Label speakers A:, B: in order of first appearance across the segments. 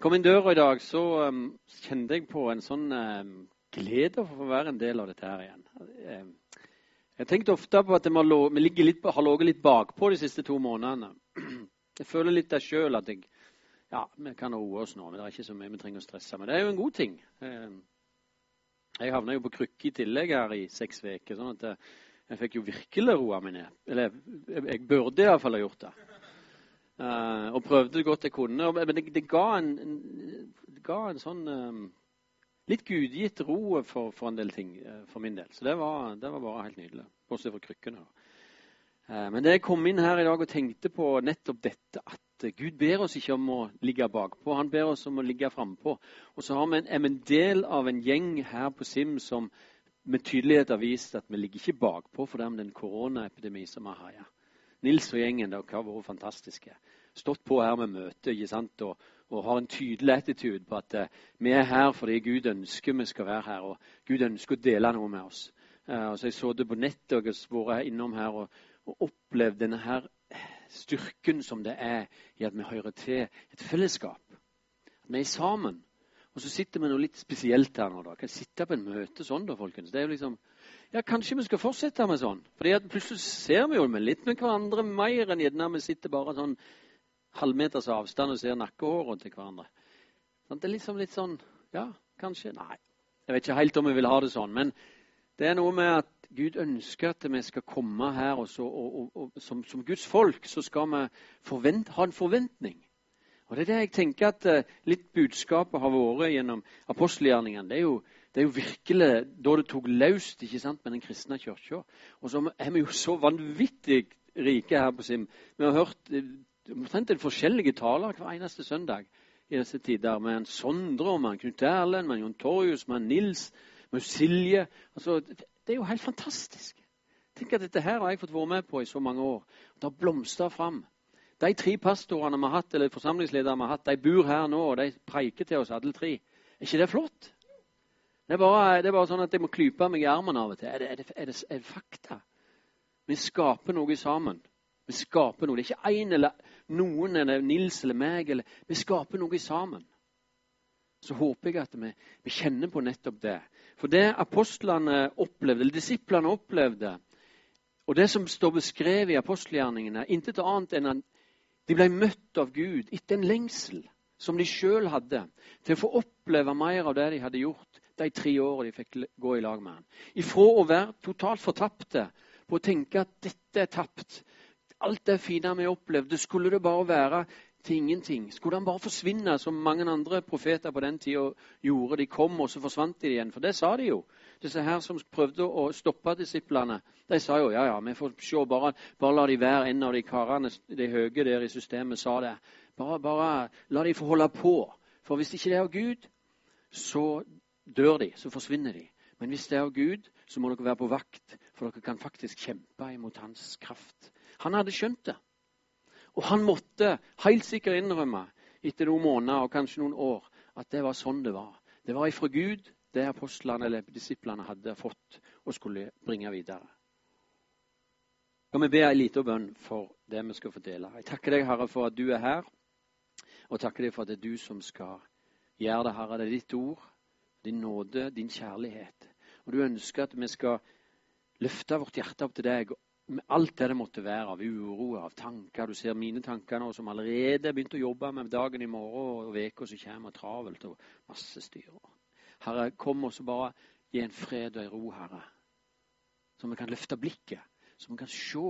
A: kom inn døra i dag, så um, kjente jeg på en sånn um, glede for å være en del av dette her igjen. Um, jeg tenkte ofte på at vi har ligget litt bakpå de siste to månedene. Jeg føler litt der sjøl at jeg Ja, vi kan roe oss nå, men det er ikke så mye vi trenger å stresse. Men det er jo en god ting. Jeg havna jo på krykke i tillegg her i seks uker, sånn at jeg fikk jo virkelig roa meg ned. Eller jeg burde iallfall ha gjort det. Uh, og prøvde det godt jeg kunne. Men det, det, ga, en, det ga, en, sånn um, litt gudgitt ro for, for, en del ting uh, for min del. Så det var, det var bare helt nydelig. Bortsett fra krykkene. Uh, men det jeg kom inn her i dag og tenkte på nettopp dette at Gud ber oss ikke om å ligge bakpå, han ber oss om å ligge frampå. Og så har vi en, en del av en gjeng her på SIM som med tydelighet har vist at vi ligger ikke bakpå for det med den koronaepidemien som vi har. Ja. Nils og gjengen dere har vært fantastiske. Stått på her med møte ikke sant? Og, og har en tydelig attitude på at uh, vi er her fordi Gud ønsker vi skal være her. Og Gud ønsker å dele noe med oss. Uh, altså Jeg så det på nettet og har vært innom her og, og opplevd denne her styrken som det er i at vi hører til et fellesskap. At vi er sammen. Og så sitter vi noe litt spesielt her nå. da. Kan sitte på en møte sånn, da, folkens. Det er jo liksom, ja, Kanskje vi skal fortsette med sånn? At Plutselig ser vi jo litt med hverandre mer enn gjerne vi sitter bare sånn halvmeters avstand og ser nakkehårene til hverandre. Sånn, det er liksom litt sånn Ja, kanskje? Nei. Jeg vet ikke helt om vi vil ha det sånn. Men det er noe med at Gud ønsker at vi skal komme her, og, så, og, og, og som, som, Guds folk så skal vi forvent, ha en forventning. Og Det er det jeg tenker at uh, litt budskapet har vært gjennom apostelgjerningene. Det er jo det er jo virkelig da det tok løst ikke sant, med den kristne kirka. Og så er vi jo så vanvittig rike her på Sim. Vi har hørt eh, omtrent forskjellige taler hver eneste søndag i disse tider. Med en Sondre, med en Knut Erlend, med en Jon Torjus, med en Nils, med Silje. Altså, det er jo helt fantastisk. Tenk at dette her har jeg fått være med på i så mange år. Det har blomstra fram. De tre pastorene vi har hatt, eller forsamlingslederne vi har hatt, de bor her nå, og de preiker til oss alle tre. Er ikke det flott? Det er, bare, det er bare, sånn at jeg må klype meg i armen av og til. Er det, er, det, er, det, fakta? Vi skaper noe sammen. Vi skaper noe. Det er ikke én eller noen eller Nils eller meg. Eller, vi skaper noe sammen. Så håper jeg at vi, vi kjenner på nettopp det. For det apostlene opplevde, eller disiplene opplevde, og det som står beskrevet i apostelgjerningene, er intet annet enn at de ble møtt av Gud etter en lengsel som de sjøl hadde, til å få oppleve mer av det de hadde gjort de tre årene de fikk gå i lag med han. Ifra å være totalt fortapte på å tenke at dette er tapt, alt det fine vi opplevde, skulle det bare være til ingenting. Skulle han bare forsvinne, som mange andre profeter på den tida gjorde? De kom, og så forsvant de igjen. For det sa de jo. Disse her som prøvde å stoppe disiplene, de sa jo ja, ja, vi får se, bare, bare la de være en av de karene, de høye der i systemet, sa det. Bare, bare la de få holde på. For hvis ikke det er Gud, så dør de, så forsvinner de. Men hvis det er av Gud, så må dere være på vakt, for dere kan faktisk kjempe imot hans kraft. Han hadde skjønt det. Og han måtte helt sikkert innrømme etter noen måneder og kanskje noen år at det var sånn det var. Det var ifra Gud det apostlene eller disiplene hadde fått og skulle bringe videre. Skal vi be en liten bønn for det vi skal fordele. Jeg takker deg, Herre, for at du er her, og takker deg for at det er du som skal gjøre det, Herre. Det er ditt ord din nåde, din kjærlighet. Og du ønsker at vi skal løfte vårt hjerte opp til deg med alt det det måtte være av uro, av tanker. Du ser mine tanker nå som allerede har begynt å jobbe med dagen i morgen og uka som kommer, travelt og masse styr. Herre, kom oss bare gi en fred og en ro, Herre. Så vi kan løfte blikket, så vi kan se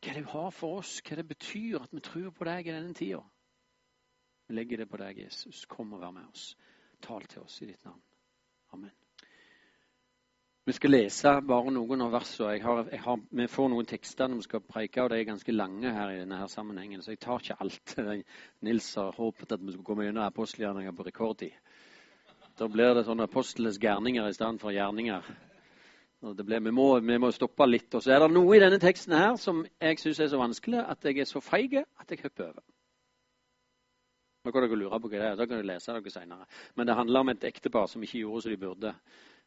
A: hva det har for oss, hva det betyr at vi tror på deg i denne tida. Vi legger det på deg, Jesus. Kom og vær med oss. Tal til oss i ditt navn. Amen. Vi skal lese bare noen av versene. Jeg har, jeg har, vi får noen tekster når vi skal preike, og de er ganske lange her i denne her sammenhengen, så jeg tar ikke alt. Nils har håpet at vi skulle komme gjennom apostelgjerninger på rekordtid. Da blir det sånne apostlenes gærninger i stedet for gjerninger. Ble, vi, må, vi, må, stoppe litt. Og så er det noe i denne teksten her som jeg syns er så vanskelig at jeg er så feig at jeg hopper over. Nå kan dere lure på hva det er, da kan dere lese dere senere. Men det handler om et ektepar som ikke gjorde som de burde.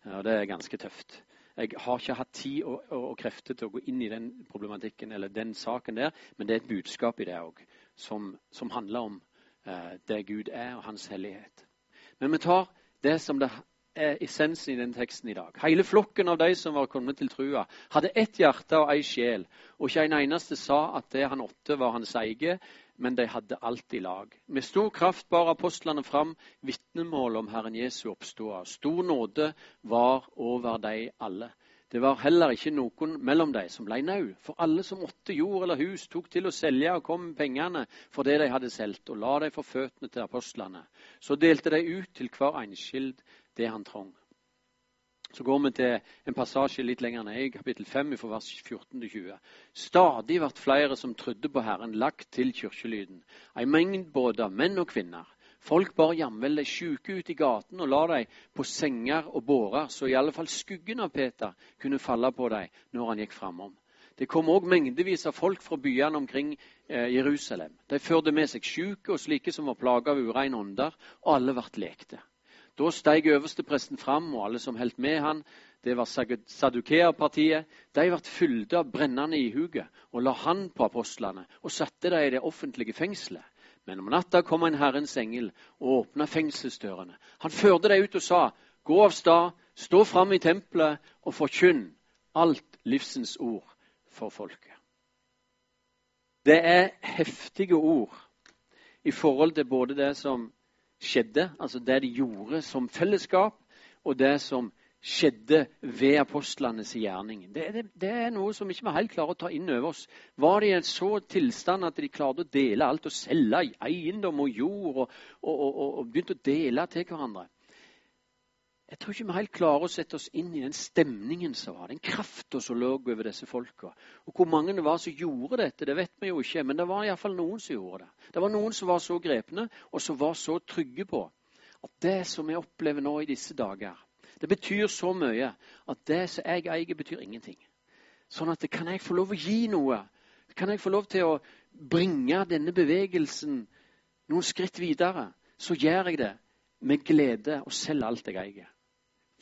A: Og det er ganske tøft. Jeg har ikke hatt tid og, og, og, krefter til å gå inn i den problematikken eller den saken der, men det er et budskap i det òg som, som, handler om eh, det Gud er, og hans hellighet. Men vi tar det som det er essensen i den teksten i dag. Hele flokken av de som var kommet til trua, hadde ett hjerte og ei sjel, og ikke en eneste sa at det han åtte, var hans eget, men de hadde alt i lag. Med stor kraft bar apostlene fram vitnemålet om Herren Jesu oppståa. Stor nåde var over de alle. Det var heller ikke noen mellom de som ble nau, for alle som måtte jord eller hus, tok til å selge og kom med pengene for det de hadde solgt, og la dem for føttene til apostlene. Så delte de ut til hver enskild det han trong. Så går vi til en passasje litt lenger ned, i kapittel 5, fra vers 14-20. Stadig ble flere som trodde på Herren, lagt til kirkelyden. Ei mengd både av menn og kvinner. Folk bar jamvel de sjuke ut i gaten og la dem på senger og bårer, så i alle fall skuggen av Peter kunne falle på dem når han gikk framom. Det kom òg mengdevis av folk fra byene omkring eh, Jerusalem. De førte med seg sjuke og slike som var plaga av ureine ånder, og alle ble lekte. Da steg øverstepresten fram, og alle som holdt med han, det var Sadukeerpartiet, de ble fylt av brennende ihuge og la hand på apostlene og satte dem i det offentlige fengselet. Men om natta kom en Herrens engel og åpna fengselsdørene. Han førte dem ut og sa, gå av stad, stå fram i tempelet og forkynn alt livsens ord for folket. Det er heftige ord i forhold til både det som skjedde, altså det de gjorde som fellesskap, og det som skjedde ved apostlenes gjerning. Det, det, det, er noe som ikke vi helt klarer å ta inn over oss. Var de i en så tilstand at de klarte å dele alt og selge eiendom og jord og, og, og, og begynte å dele til hverandre? Jeg tror ikke vi helt klarer å sette oss inn i den stemningen som var, den krafta som lå over disse folka. Og Hvor mange det var som gjorde dette, det vet vi jo ikke, men det var iallfall noen som gjorde det. Det var noen som var så grepne, og som var så trygge på at det som vi opplever nå i disse dager, det betyr så mye at det som jeg eier, betyr ingenting. Sånn at kan jeg få lov å gi noe? Kan jeg få lov til å bringe denne bevegelsen noen skritt videre? Så gjør jeg det med glede og selger alt jeg eier.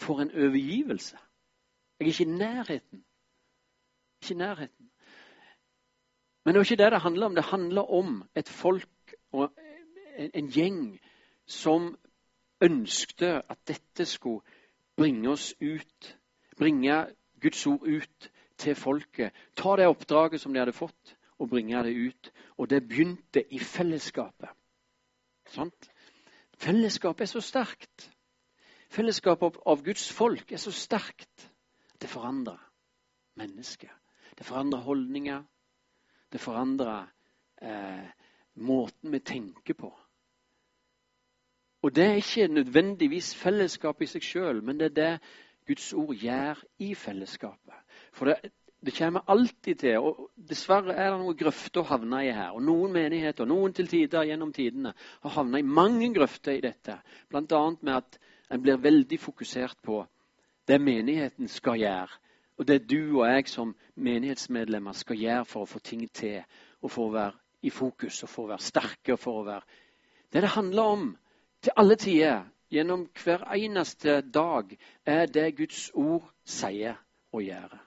A: For en overgivelse. Jeg er ikke i nærheten. Ikke i nærheten. Men det er ikke det det handler om. Det handler om et folk og en gjeng som ønskte at dette skulle bringe oss ut, bringe Guds ord ut til folket. Ta det oppdraget som de hadde fått, og bringe det ut. Og det begynte i fellesskapet. Sant? Fellesskapet er så sterkt. Fellesskapet av Guds folk er så sterkt. Det forandrer mennesket. Det forandrer holdninger. Det forandrer eh, måten vi tenker på. Og det er ikke nødvendigvis fellesskapet i seg sjøl, men det er det Guds ord gjør i fellesskapet. For det, det kommer alltid til, og dessverre er det noen grøfter å havne i her. Og noen menigheter, noen til tider gjennom tidene, har havna i mange grøfter i dette. Bl.a. med at en blir veldig fokusert på det menigheten skal gjøre. Og det du og jeg som menighetsmedlemmer skal gjøre for å få ting til. Og for å være i fokus og for å være sterke. og for å være... Det det handler om, til alle tider, gjennom hver eneste dag, er det Guds ord sier og gjør.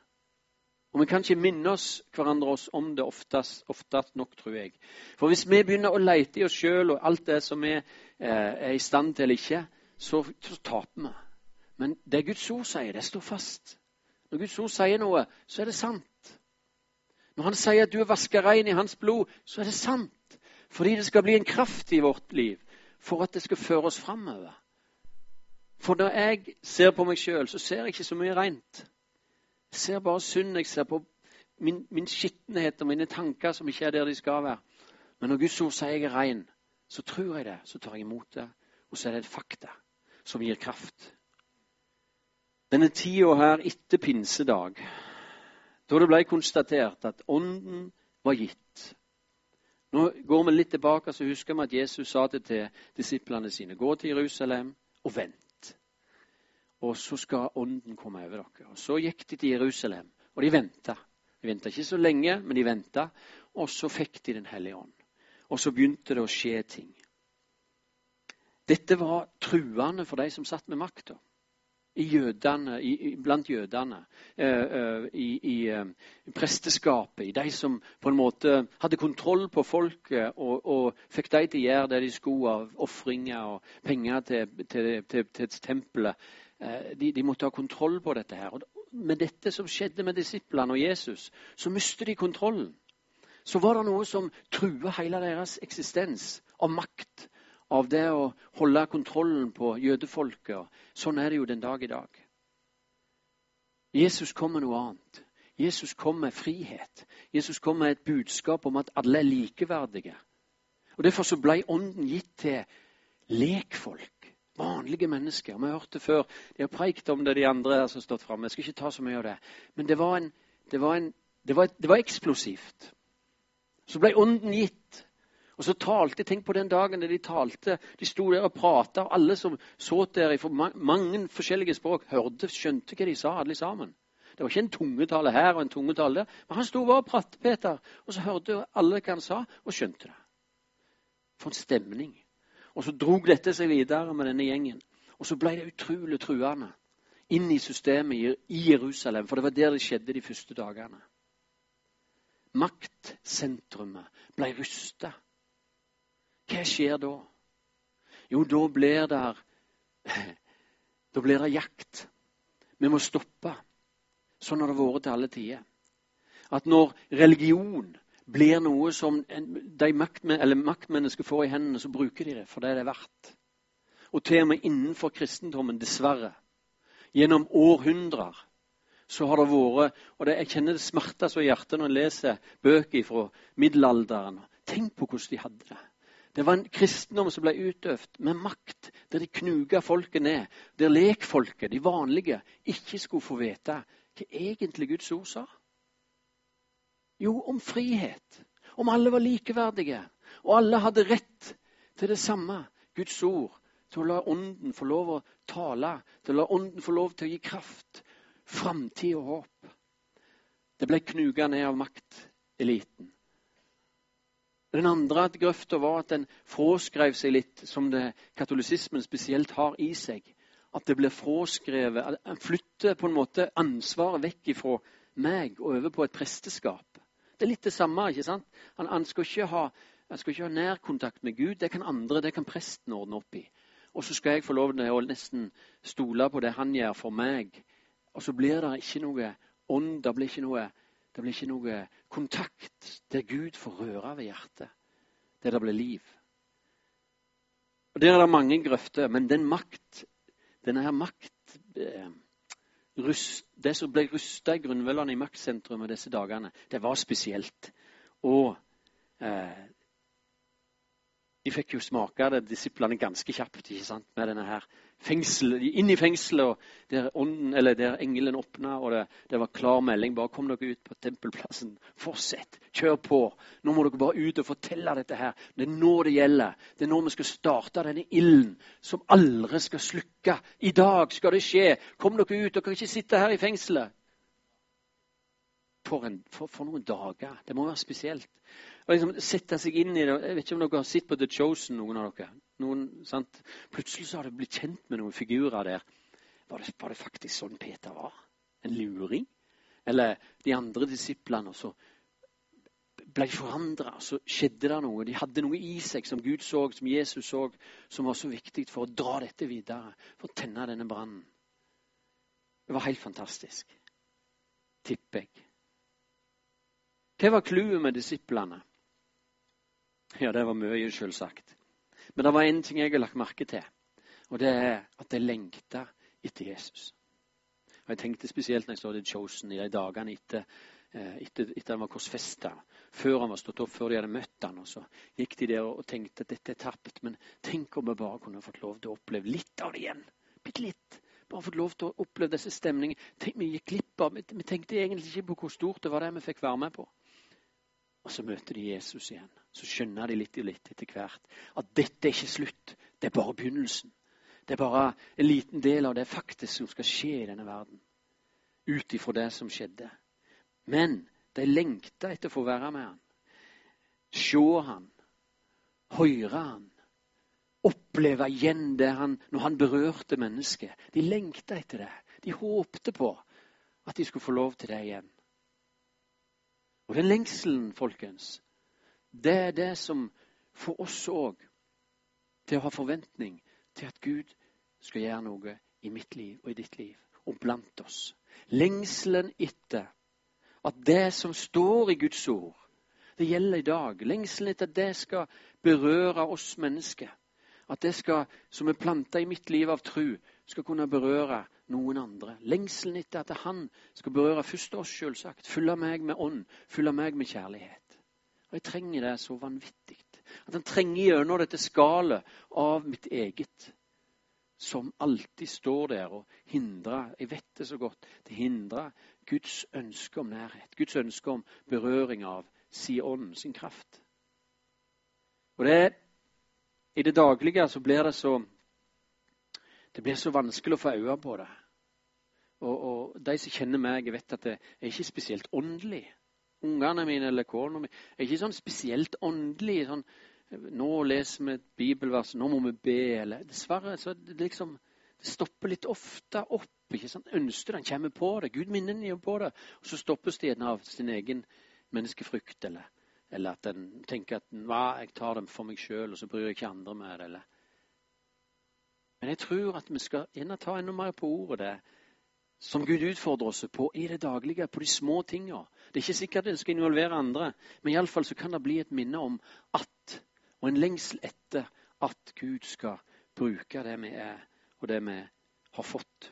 A: Og Vi kan ikke minne oss hverandre oss om det oftest, oftest, nok, tror jeg. For hvis vi begynner å lete i oss sjøl og alt det som vi eh, er i stand til eller ikke, så, så taper vi. Men det Guds ord sier, det står fast. Når Guds ord sier noe, så er det sant. Når han sier at du er vaska rein i hans blod, så er det sant. Fordi det skal bli en kraft i vårt liv for at det skal føre oss framover. For når jeg ser på meg sjøl, så ser jeg ikke så mye rent. Jeg ser bare synd. Jeg ser på min, min skittenhet og mine tanker som ikke er der de skal være. Men når Guds ord sier jeg er rein, så tror jeg det. Så tar jeg imot det. Og så er det et fakta som gir kraft. Denne tida her etter pinsedag, da det ble konstatert at Ånden var gitt nå går vi litt tilbake, så husker vi at Jesus sa det til disiplene sine. Gå til Jerusalem og vent. Og så skal Ånden komme over dere. Og Så gikk de til Jerusalem, og de venta. De venta ikke så lenge, men de venta. Og så fikk de Den hellige ånd. Og så begynte det å skje ting. Dette var truende for de som satt med makta. i jødene, i, blant jødene. Eh, i, i presteskapet, i de som på en måte hadde kontroll på folket og, og fikk de til å gjøre det de skulle av ofringer og penger til, til, til, til tempelet. De, de, måtte ha kontroll på dette. her. Og med dette som skjedde med disiplene og Jesus, så mistet de kontrollen. Så var det noe som truer hele deres eksistens av makt av det å holde kontrollen på jødefolket. Sånn er det jo den dag i dag. Jesus kom med noe annet. Jesus kom med frihet. Jesus kom med et budskap om at alle er likeverdige. Og Derfor så ble Ånden gitt til lekfolk. Vanlige mennesker. Vi har hørt det før. De har preikt om det, de andre som har stått framme. Jeg skal ikke ta så mye av det. Men det var, en, det var, en, det var, det var eksplosivt. Så ble Ånden gitt og så talte, Tenk på den dagen da de talte. De sto der og prata. Og alle som så der i mange forskjellige språk, hørte, skjønte hva de sa, alle sammen. Det var ikke en tungetale her og en tungetale der. Men han sto bare og pratet, Peter. Og så hørte alle hva han sa, og skjønte det. For en stemning. Og så drog dette seg videre med denne gjengen. Og så ble det utrolig truende inn i systemet i Jerusalem. For det var der det skjedde de første dagene. Maktsentrumet ble rysta. Hva skjer da? Jo, da blir det Da blir det jakt. Vi må stoppe. Sånn har det vært til alle tider. At når religion blir noe som de maktmen maktmennesker får i hendene, så bruker de det for det det er verdt. Og til og med innenfor kristendommen, dessverre. Gjennom århundrer så har det vært og det, Jeg kjenner det smerter så i hjertet når jeg leser bøker fra middelalderen. Tenk på hvordan de hadde det. Det var en kristendom som ble utøvd med makt, der de knuga folket ned. Der lekfolket, de vanlige, ikke skulle få vite hva egentlig Guds ord sa. Jo, om frihet. Om alle var likeverdige. Og alle hadde rett til det samme. Guds ord. Til å la Ånden få lov å tale. Til å la Ånden få lov til å gi kraft. Framtid og håp. Det ble knuga ned av makteliten. Den andre grøfta var at den fråskrev seg litt, som det katolisismen spesielt har i seg. At det blir fråskrevet at En flytter på en måte ansvaret vekk fra meg og over på et presteskap. Det er litt det samme. ikke sant? Han, han, skal, ikke ha, ha nærkontakt med Gud. Det kan andre, det kan presten ordne opp i. Og så skal jeg få lov til å nesten stole på det han gjør for meg. Og så blir det ikke noe ånd, det blir ikke noe det blir ikke noe kontakt der Gud får røre ved hjertet, der det blir liv. Og Der er det mange grøfter, men den makt, denne her makt eh, Det som ble rusta i grunnvollene i maktsentrumet disse dagene, det var spesielt. Og eh, de fikk jo smake det, disiplene, ganske kjapt ikke sant, med denne her fengsel, inn i fengselet, der, ånden, der engelen åpna, og det, det, var klar melding. Bare kom dere ut på tempelplassen. Fortsett. Kjør på. Nå må dere bare ut og fortelle dette her. Det er nå det gjelder. Det er nå vi skal starte denne ilden som aldri skal slukke. I dag skal det skje. Kom dere ut. Dere kan ikke sitte her i fengselet. For, en, for, for noen dager. Det må være spesielt og liksom sette seg inn i det. Jeg vet ikke om dere har sett på The Chosen, noen av dere. Noen, Plutselig så har du blitt kjent med noen figurer der. Var det, var det, faktisk sånn Peter var? En luring? Eller de andre disiplene? også ble forandra, så skjedde det noe. De hadde noe i seg som Gud så, som Jesus så, som var så viktig for å dra dette videre. For å tenne denne brannen. Det var helt fantastisk. Tipper jeg. Hva var clouet med disiplene? Ja, det var mye, selvsagt. Men det var én ting jeg har lagt merke til, og det er at jeg lengta etter Jesus. Og Jeg tenkte spesielt når jeg så The Chosen i de dagene etter, eh, etter, etter han var korsfesta. Før han var stått opp, før de hadde møtt han, og Så gikk de der og tenkte at dette er tapt. Men tenk om vi bare kunne fått lov til å oppleve litt av det igjen. Bitte litt. Bare fått lov til å oppleve disse stemningene. Tenk, vi gikk glipp av, vi tenkte egentlig ikke på hvor stort det var det vi fikk være med på. Og så møter de Jesus igjen. Så skjønner de litt og litt etter hvert at dette er ikke slutt. Det er bare begynnelsen. Det er bare en liten del av det faktisk som skal skje i denne verden. Ut ifra det som skjedde. Men de lengta etter å få være med han. Se han. Høre han. oppleve igjen det han, når han berørte mennesket. De lengta etter det. De håpte på at de skulle få lov til det igjen. Og den lengselen, folkens, det er det som får oss òg til å ha forventning til at Gud skal gjøre noe i mitt liv og i ditt liv og blant oss. Lengselen etter at det som står i Guds ord, det gjelder i dag. Lengselen etter at det skal berøre oss mennesker. At det skal, som er planta i mitt liv av tru, skal kunne berøre noen andre. Lengselen etter at han skal berøre først oss, selvsagt. Fylle meg med ånd, fylle meg med kjærlighet. Og Jeg trenger det så vanvittig. At han trenger gjennom dette skallet av mitt eget, som alltid står der og hindrer Jeg vet det så godt. Det hindrer Guds ønske om nærhet. Guds ønske om berøring av sin ånd, sin kraft. Og det, I det daglige så blir det så det blir så vanskelig å få øye på det. Og, og, De som kjenner meg, vet at det er ikke spesielt åndelig. Ungene mine eller kona mi er ikke sånn spesielt åndelig. Sånn, nå leser vi et bibelvers, nå må vi be. Eller, dessverre så det liksom, det stopper litt ofte opp. ikke sant? Ønsker den kommer på det. Gud minner den på det. Og så stoppes det av sin egen menneskefrykt. Eller, eller at en tenker at jeg tar dem for meg sjøl, og så bryr jeg ikke andre med det. eller men jeg tror at vi skal gjerne ta enda mer på ordet det som Gud utfordrer oss på i det daglige, på de små tinga. Det er ikke sikkert det skal involvere andre, men iallfall så kan det bli et minne om at, og en lengsel etter, at Gud skal bruke det vi er, og det vi har fått.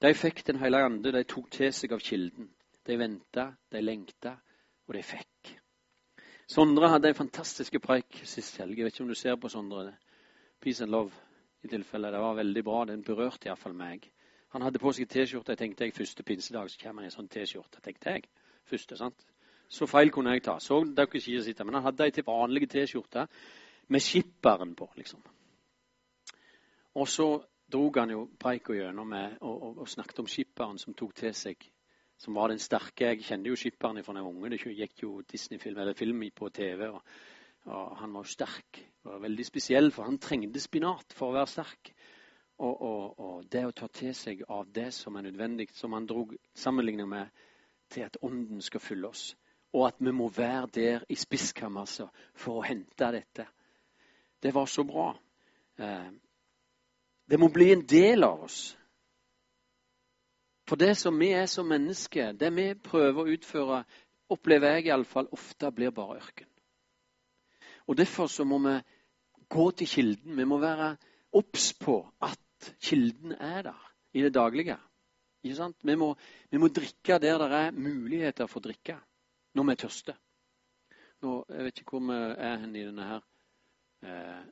A: De fikk Den hellige ande, de tok til seg av kilden. De venta, de lengta, og de fikk. Sondre hadde en fantastisk preik sist helg. Jeg vet ikke om du ser på Sondre? Peace and Love i tilfelle. Det var veldig bra. Den berørte iallfall meg. Han hadde på seg T-skjorte. Tenkte jeg første pinsedag så kommer han i sånn T-skjorte. tenkte jeg. Første, sant? Så feil kunne jeg ta. Så dere ikke sitte. Men han hadde ei til vanlige T-skjorte med skipperen på, liksom. Og så drog han jo preika gjennom med og, og, og, snakket om skipperen som tok til seg Som var den sterke Jeg kjente jo skipperen fra jeg var unge. Det gikk jo Disney-film eller film på TV. og og han var jo sterk. var veldig spesiell, for han trengte spinat for å være sterk. Og, og, og, det å ta til seg av det som er nødvendig, som han drog sammenligna med til at ånden skal fylle oss. Og at vi må være der i spiskammerset for å hente dette. Det var så bra. Eh, det må bli en del av oss. For det som vi er som mennesker, det vi prøver å utføre, opplever jeg iallfall ofte blir bare ørken. Og Derfor så må vi gå til kilden. Vi må være obs på at kilden er der i det daglige. Ikke sant? Vi må, vi må drikke der det er muligheter for å drikke når vi er tørste. Nå, jeg vet ikke hvor vi er hen i denne her. Eh,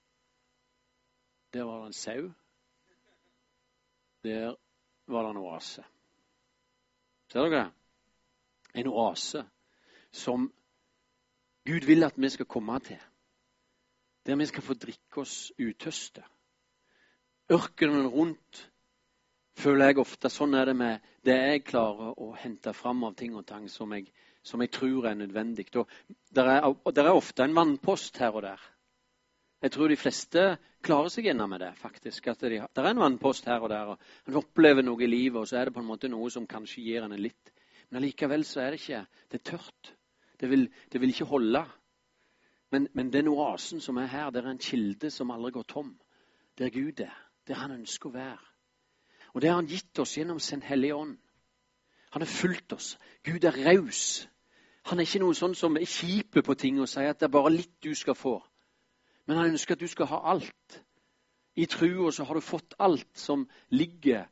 A: der var det en sau. Der var det en oase. Ser dere? En oase som Gud vil at vi skal komme til der vi skal få drikke oss utøste. Ørkenen rundt føler jeg ofte Sånn er det med det jeg klarer å hente fram av ting og tang som jeg, som jeg tror er nødvendig. Og der er, er ofte en vannpost her og der. Jeg tror de fleste klarer seg gjennom det. faktisk. At de, der er en vannpost her og der. og En opplever noe i livet, og så er det på en måte noe som kanskje gir en litt. Men allikevel så er det ikke Det er tørt. Det vil, det vil ikke holde. Men, men den oasen som er her, det er en kilde som aldri går tom. Der Gud er. Der han ønsker å være. Og det har han gitt oss gjennom sin Hellige Ånd. Han har fulgt oss. Gud er raus. Han er ikke noe sånn som er kjip på ting og sier at det er bare litt du skal få. Men han ønsker at du skal ha alt. I trua så har du fått alt som ligger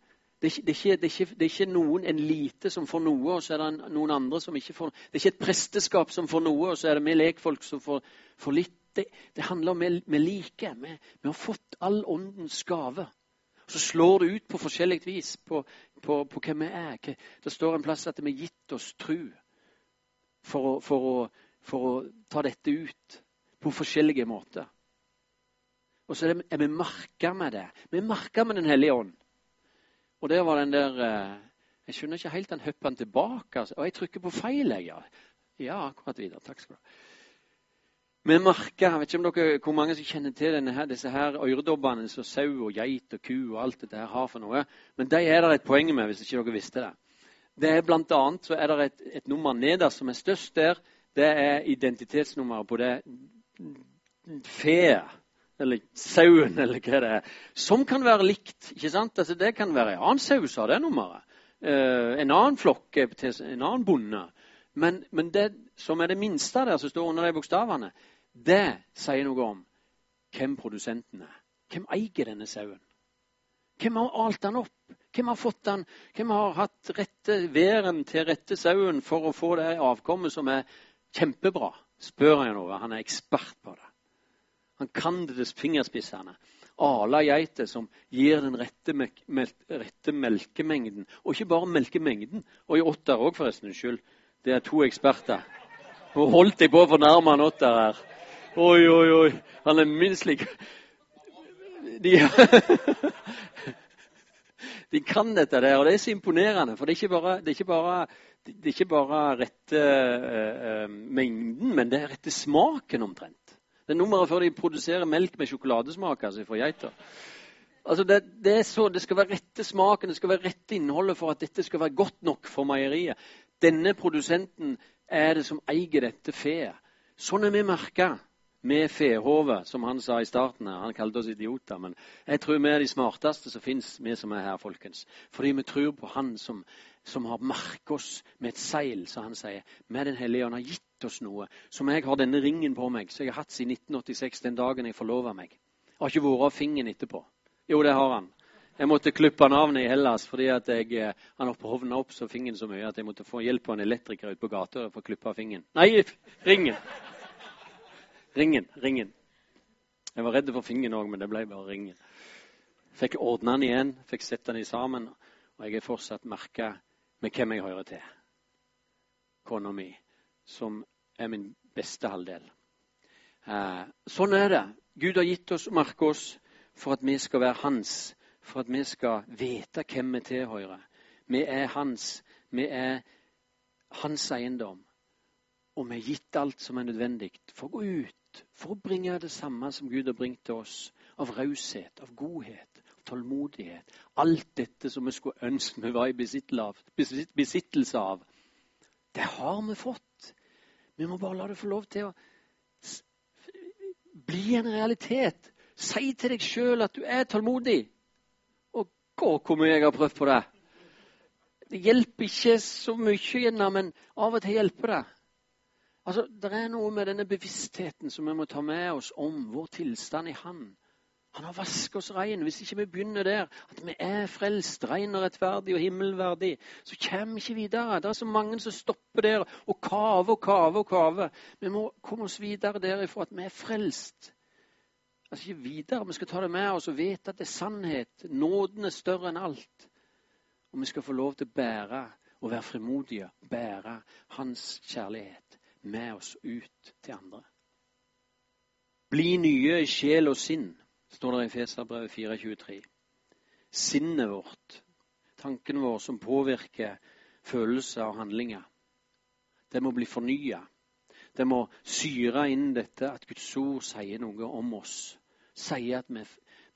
A: det er, ikke, det, er ikke, det er, ikke, noen en lite som får noe, og så er det noen andre som ikke får noe. Det er ikke et presteskap som får noe, og så er det vi lekfolk som får, får litt. Det, det, handler om vi like. Vi, vi, har fått all åndens gave. Så slår det ut på forskjellig vis på, på, på hvem vi er. Det står en plass at vi har gitt oss tru for, for, å, for å ta dette ut på forskjellige måter. Og så er vi merka med det. Vi er merka med Den hellige ånd. Og der var den der eh, Jeg skjønner ikke helt den hoppen tilbake. Altså. Og jeg trykker på feil, jeg. Ja. ja, akkurat videre. Takk skal du ha. Vi merker, jeg vet ikke om dere, hvor mange som kjenner til her, disse her øredobbene som sau og geit og ku og alt dette her har for noe. Men de er det et poeng med, hvis ikke dere visste det. Det er blant annet, så er det et, et nummer nederst som er størst der. Det er identitetsnummeret på det fe, eller sauen, eller hva det er. Som kan være likt. ikke sant? Altså, det kan være en annen sau som har det nummeret. Uh, en annen flokk en annen bonde. Men, men, det som er det minste der som står under de bokstavene, det sier noe om hvem produsenten er. Hvem eier denne sauen? Hvem har alt den opp? Hvem har fått den? Hvem har hatt rette væren til rette sauen for å få det avkommet som er kjempebra? Spør jeg nå. Han er ekspert på det. Han kan det til fingerspissene. Ala geiter som gir den rette, melk, rette, melkemengden. Og ikke bare melkemengden. Og i åtter òg, forresten. Unnskyld. Det er to eksperter. Nå holdt jeg på å fornærme en åtter her. Oi, oi, oi. Han er minst like De de kan dette der, og det er så imponerende. For det er ikke bare, det er ikke bare, det er ikke bare rette uh, mengden, men det er rette smaken omtrent. Det er nummeret før de produserer melk med sjokoladesmak altså fra geiter. Altså det, det, så, det, skal være rette smaken, det skal være rette innholdet for at dette skal være godt nok for meieriet. Denne produsenten er det som eier dette feet. Sånn er vi merka med fehovet, som han sa i starten. her. Han kalte oss idioter. Men jeg tror vi er de smarteste som fins, vi som er her, folkens. Fordi vi tror på Han som, som har merket oss med et seil, som han sier. Med Den hellige ånd har gitt oss noe. Som jeg har denne ringen på meg, som jeg har hatt siden 1986, den dagen jeg forlova meg. Har ikke vært av fingeren etterpå. Jo, det har han. Jeg måtte klippe navnet i Hellas fordi at jeg, eh, han hovna opp så fingeren så mye at jeg måtte få hjelp av en elektriker ute på gata for å klippe av fingeren. Nei, ringen! Ringen. Ringen. Jeg var redd for fingeren òg, men det ble bare ringen. Fikk ordna den igjen, fikk sette den sammen, og jeg er fortsatt merka med hvem jeg hører til. Kona mi, som er min beste halvdel. Eh, sånn er det. Gud har gitt oss og merket oss for at vi skal være hans, for at vi skal vite hvem vi tilhører. Vi er hans. Vi er hans eiendom. Og vi har gitt alt som er nødvendig for å gå ut for å bringe det samme som Gud har bringt til oss. Av raushet, av godhet, av tålmodighet. Alt dette som vi skulle ønske vi var i besittelse av. Det har vi fått. Vi må bare la det få lov til å bli en realitet. Si til deg sjøl at du er tålmodig. Og gå hvor mye jeg har prøvd på det. Det hjelper ikke så mye, men av og til hjelper det. Altså, Det er noe med denne bevisstheten som vi må ta med oss om vår tilstand i Han. Han har vasket oss rein. Hvis ikke vi begynner der, at vi er frelst, rein og rettferdig og himmelverdig, så kommer vi ikke videre. Det er så mange som stopper der og kaver og kaver og kaver. Vi må komme oss videre derifra at vi er frelst. Altså ikke videre, Vi skal ta det med oss og vite at det er sannhet. Nåden er større enn alt. Og vi skal få lov til å bære og være frimodige, bære Hans kjærlighet med oss ut til andre. Bli nye i sjel og sinn, står det i Feserbrevet 4.23. Sinnet vårt, tanken vår som påvirker følelser og handlinger, det må bli fornya. Det må syre inn dette at Guds ord sier noe om oss. Sier at vi,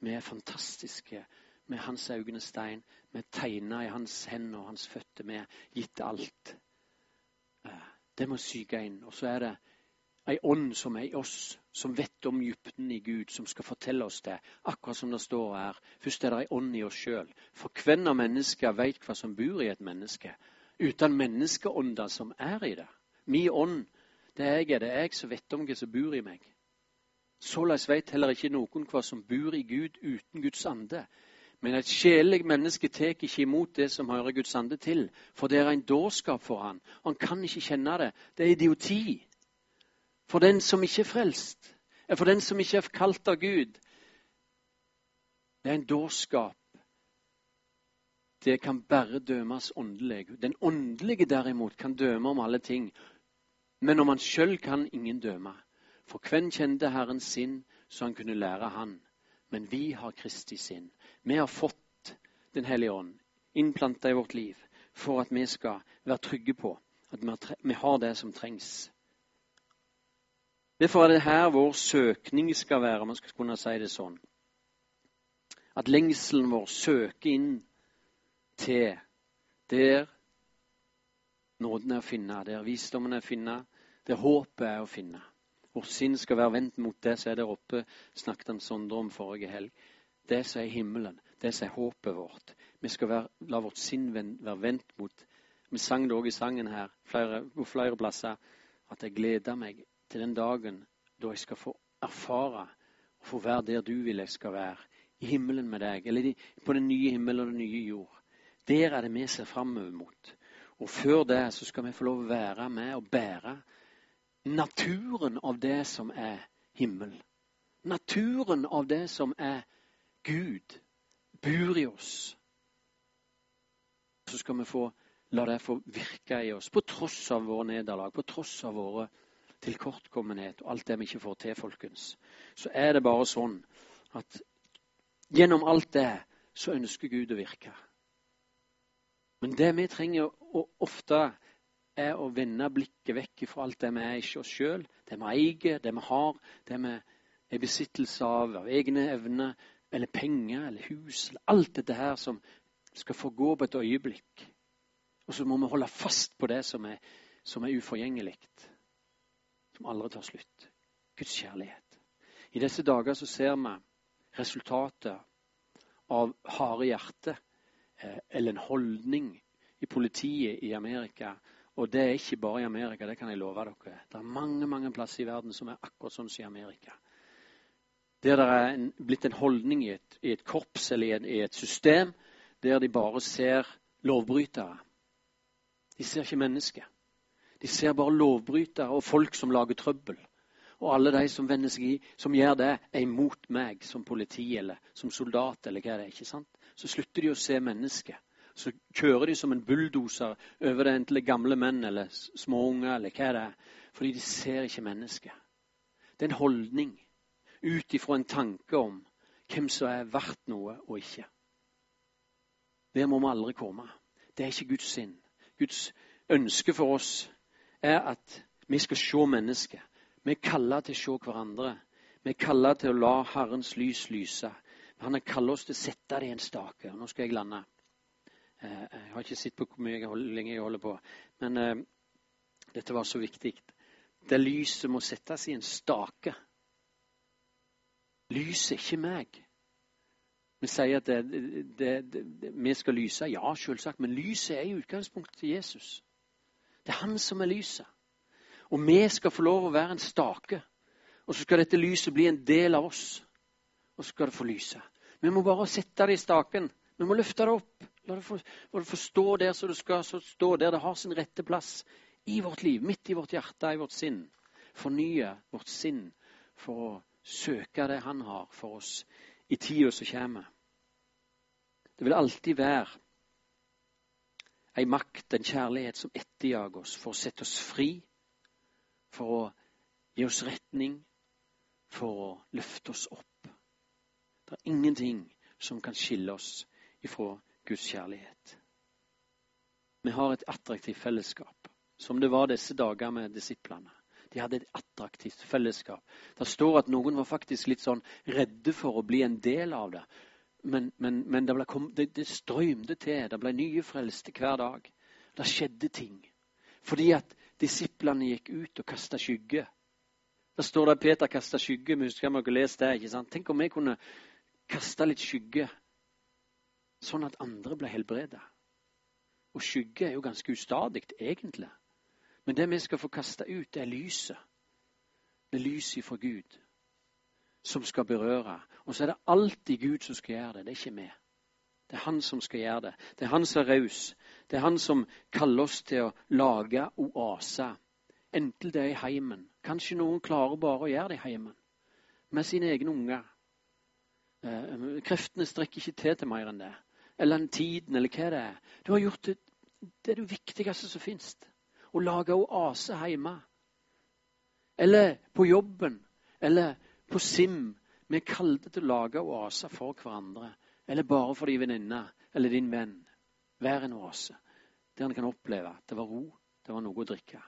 A: vi er fantastiske med hans øyne stein. Vi er tegna i hans hender og hans føtter. Vi er gitt alt. Det må syke inn. Og så er det ei ånd som er i oss, som vet om dybden i Gud, som skal fortelle oss det. Akkurat som det står her. Først er det ei ånd i oss sjøl. For hvem av mennesker veit hva som bor i et menneske? Uten menneskeånda som er i det. Min ånd, det er jeg, det er jeg som vet om hva som bor i meg. Såleis veit heller ikke noen hva som bor i Gud uten Guds ande. Men et sjelelig menneske tar ikke imot det som hører Guds ande til, for det er en dårskap for han. Han kan ikke kjenne det. Det er idioti. For den som ikke er frelst, for den som ikke er kalt av Gud. Det er en dårskap. Det kan bare dømes åndelig. Den åndelige derimot kan døme om alle ting. Men om han sjøl kan ingen døme. For hvem kjente Herrens sinn, så han kunne lære Han? Men vi har Kristi sinn. Vi har fått Den hellige ånd innplanta i vårt liv for at vi skal være trygge på at vi har det som trengs. Derfor er det her vår søkning skal være, om man skal kunne si det sånn. At lengselen vår søker inn til der nåden er å finne, der visdommen er å finne, der håpet er å finne. Vårt sinn skal være vendt mot det som er der oppe, snakket han Sondre om forrige helg. Det som er himmelen, det som er håpet vårt. Vi skal være, la vårt sinn være vendt mot Vi sang det òg i sangen her flere, på flere plasser at jeg gleder meg til den dagen da jeg skal få erfare og få være der du vil jeg skal være. I himmelen med deg, eller på den nye himmel og den nye jord. Der er det vi ser framover mot. Og før det så skal vi få lov å være med og bære naturen av det som er himmel. Naturen av det som er Gud, bor i oss. Så skal vi få la det få virke i oss, på tross av våre nederlag, på tross av våre tilkortkommenhet og alt det vi ikke får til, folkens. Så er det bare sånn at gjennom alt det så ønsker Gud å virke. Men det vi trenger ofte, er å vende blikket vekk fra alt det vi er ikke oss sjøl, det vi eier, det vi har, det vi er besittelse av, av egne evner, eller penger eller hus, eller alt dette her som skal få gå på et øyeblikk. Og så må vi holde fast på det som er, som er uforgjengelig, som aldri tar slutt. Guds kjærlighet. I disse dager så ser vi resultatet av harde hjerte, eh, eller en holdning i politiet i Amerika. Og det er ikke bare i Amerika, det kan jeg love dere. Det er mange mange plasser i verden som er akkurat sånn som i Amerika. Der det er en, blitt en holdning i et, i et korps eller i en, i et system der de bare ser lovbrytere. De ser ikke mennesker. De ser bare lovbrytere og folk som lager trøbbel. Og alle de som vender seg i, som gjør det, er imot meg som politi eller som soldat. eller hva det er, ikke sant? Så slutter de å se mennesket. Så kjører de som en bulldoser over det enten gamle menn eller småunger eller hva det er. Fordi de ser ikke mennesket. Det er en holdning ut ifra en tanke om hvem som er verdt noe og ikke. Der må vi aldri komme. Det er ikke Guds sinn. Guds ønske for oss er at vi skal se mennesket. Vi er kalla til å se hverandre. Vi er kalla til å la Herrens lys lyse. Han har kalla oss til å sette det i en stake. Nå skal jeg lande. Eh, jeg har ikke sett på hvor mye jeg holder, lenge jeg holder på, men uh, dette var så viktig. Det lyset må settes i en stake. Lyset er ikke meg. Vi sier at det, det, det, vi skal lyse. Ja, selvsagt. Men lyset er i utgangspunktet Jesus. Det er han som er lyset. Og vi skal få lov å være en stake. Og så skal dette lyset bli en del av oss. Og så skal det få lyse. Vi må bare sette det i staken. Vi må løfte det opp. La det få, la det få stå der så det skal stå, der det har sin rette plass i vårt liv, midt i vårt hjerte, i vårt sinn. Fornye vårt sinn for å søke det han har for oss i tida som kommer. Det vil alltid være ei makt, en kjærlighet, som etterjager oss for å sette oss fri, for å gi oss retning, for å løfte oss opp. Det er ingenting som kan skille oss ifra Guds kjærlighet. Vi har et attraktivt fellesskap, som det var disse dager med disiplene. De hadde et attraktivt fellesskap. Det står at noen var faktisk litt sånn redde for å bli en del av det. Men, men, men det, kom, det, det, strømde til. Det ble nye frelste hver dag. Det skjedde ting. Fordi at disiplene gikk ut og kasta skygge. Da står det at Peter kasta skygge. Vi husker vi har lest det. ikke sant? Tenk om vi kunne kaste litt skygge, sånn at andre ble helbreda. Og skygge er jo ganske ustadig, egentlig. Men det vi skal få kaste ut, det er lyset. Det er lyset fra Gud som skal berøre. Og så er det alltid Gud som skal gjøre det. Det er ikke vi. Det er han som skal gjøre det. Det er han som er raus. Det er han som kaller oss til å lage oaser. Enten det er i heimen. Kanskje noen klarer bare å gjøre det i heimen. Med sine egne unger. Eh, kreftene strekker ikke til til mer enn det. Eller en tiden, eller hva det er. Du har gjort det, det, er det viktigste som finnes Å lage oase hjemme. Eller på jobben. Eller på SIM. Vi er kalt til å lage oaser for hverandre. Eller bare for din venninne eller din venn. Vær en oase der en kan oppleve at det var ro, det var noe å drikke.